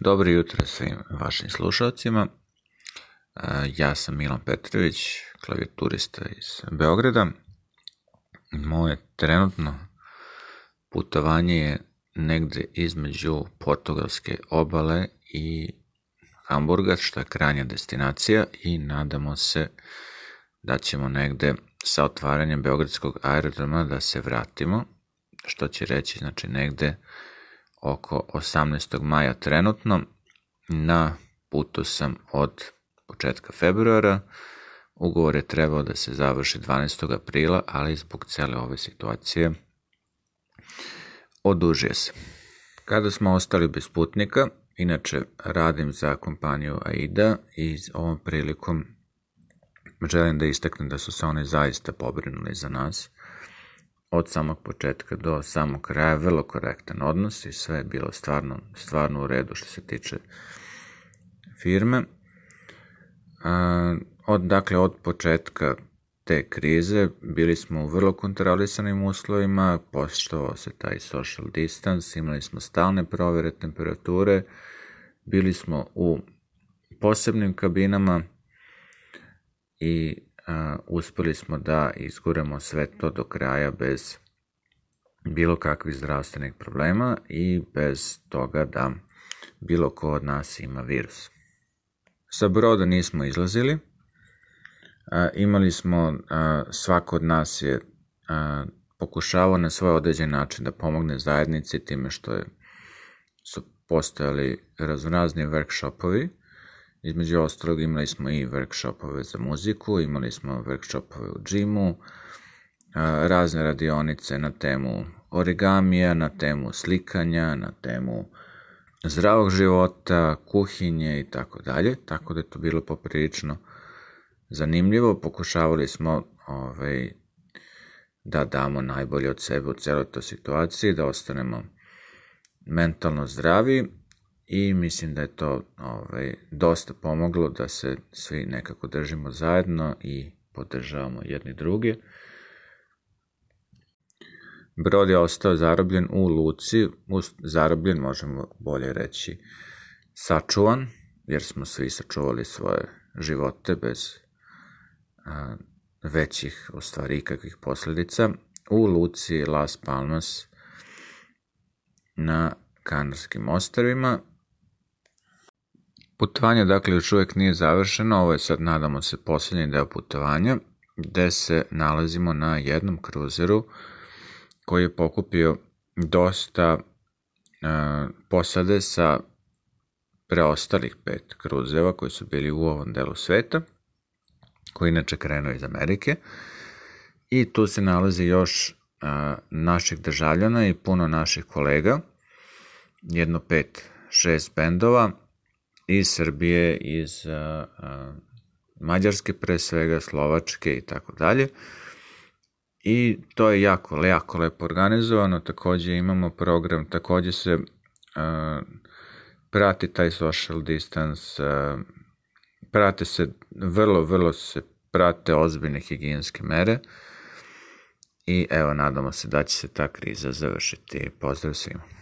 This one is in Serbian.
Dobro jutro svim vašim slušalcima. Ja sam Milan Petrović, klavijaturista iz Beograda. Moje trenutno putovanje je negde između portugalske obale i Hamburga, što je krajnja destinacija i nadamo se da ćemo negde sa otvaranjem Beogradskog aerodroma da se vratimo, što će reći znači negde oko 18. maja trenutno. Na putu sam od početka februara. Ugovor je trebao da se završi 12. aprila, ali zbog cele ove situacije odužuje se. Kada smo ostali bez putnika, inače radim za kompaniju AIDA i ovom prilikom želim da istaknem da su se oni zaista pobrinuli za nas od samog početka do samog kraja vrlo korektan odnos i sve je bilo stvarno, stvarno u redu što se tiče firme. A, od, dakle, od početka te krize bili smo u vrlo kontrolisanim uslovima, poštovao se taj social distance, imali smo stalne provere temperature, bili smo u posebnim kabinama i uspeli smo da izguremo sve to do kraja bez bilo kakvih zdravstvenih problema i bez toga da bilo ko od nas ima virus. Sa broda nismo izlazili, imali smo, svako od nas je pokušavao na svoj određen način da pomogne zajednici time što je, su postojali raznorazni workshopovi Između ostalog imali smo i workshopove za muziku, imali smo workshopove u džimu, razne radionice na temu origamija, na temu slikanja, na temu zdravog života, kuhinje i tako dalje, tako da je to bilo poprilično zanimljivo. Pokušavali smo ovaj, da damo najbolje od sebe u celoj toj situaciji, da ostanemo mentalno zdravi i mislim da je to ovaj, dosta pomoglo da se svi nekako držimo zajedno i podržavamo jedni druge. Brod je ostao zarobljen u luci, zarobljen možemo bolje reći sačuvan, jer smo svi sačuvali svoje živote bez a, većih, u stvari ikakvih posledica, u luci Las Palmas na Kanarskim ostrvima Putovanje dakle još uvek nije završeno, ovo je sad nadamo se poslednji deo putovanja, gde se nalazimo na jednom kruzeru koji je pokupio dosta e, posade sa preostalih pet kruzeva koji su bili u ovom delu sveta, koji inače krenuo iz Amerike. I tu se nalazi još a, e, naših državljana i puno naših kolega, jedno pet, šest bendova, iz Srbije, iz Mađarske pre svega, Slovačke i tako dalje. I to je jako, jako lepo organizovano, takođe imamo program, takođe se a, prati taj social distance, a, prate se, vrlo, vrlo se prate ozbiljne higijenske mere i evo, nadamo se da će se ta kriza završiti. Pozdrav svima.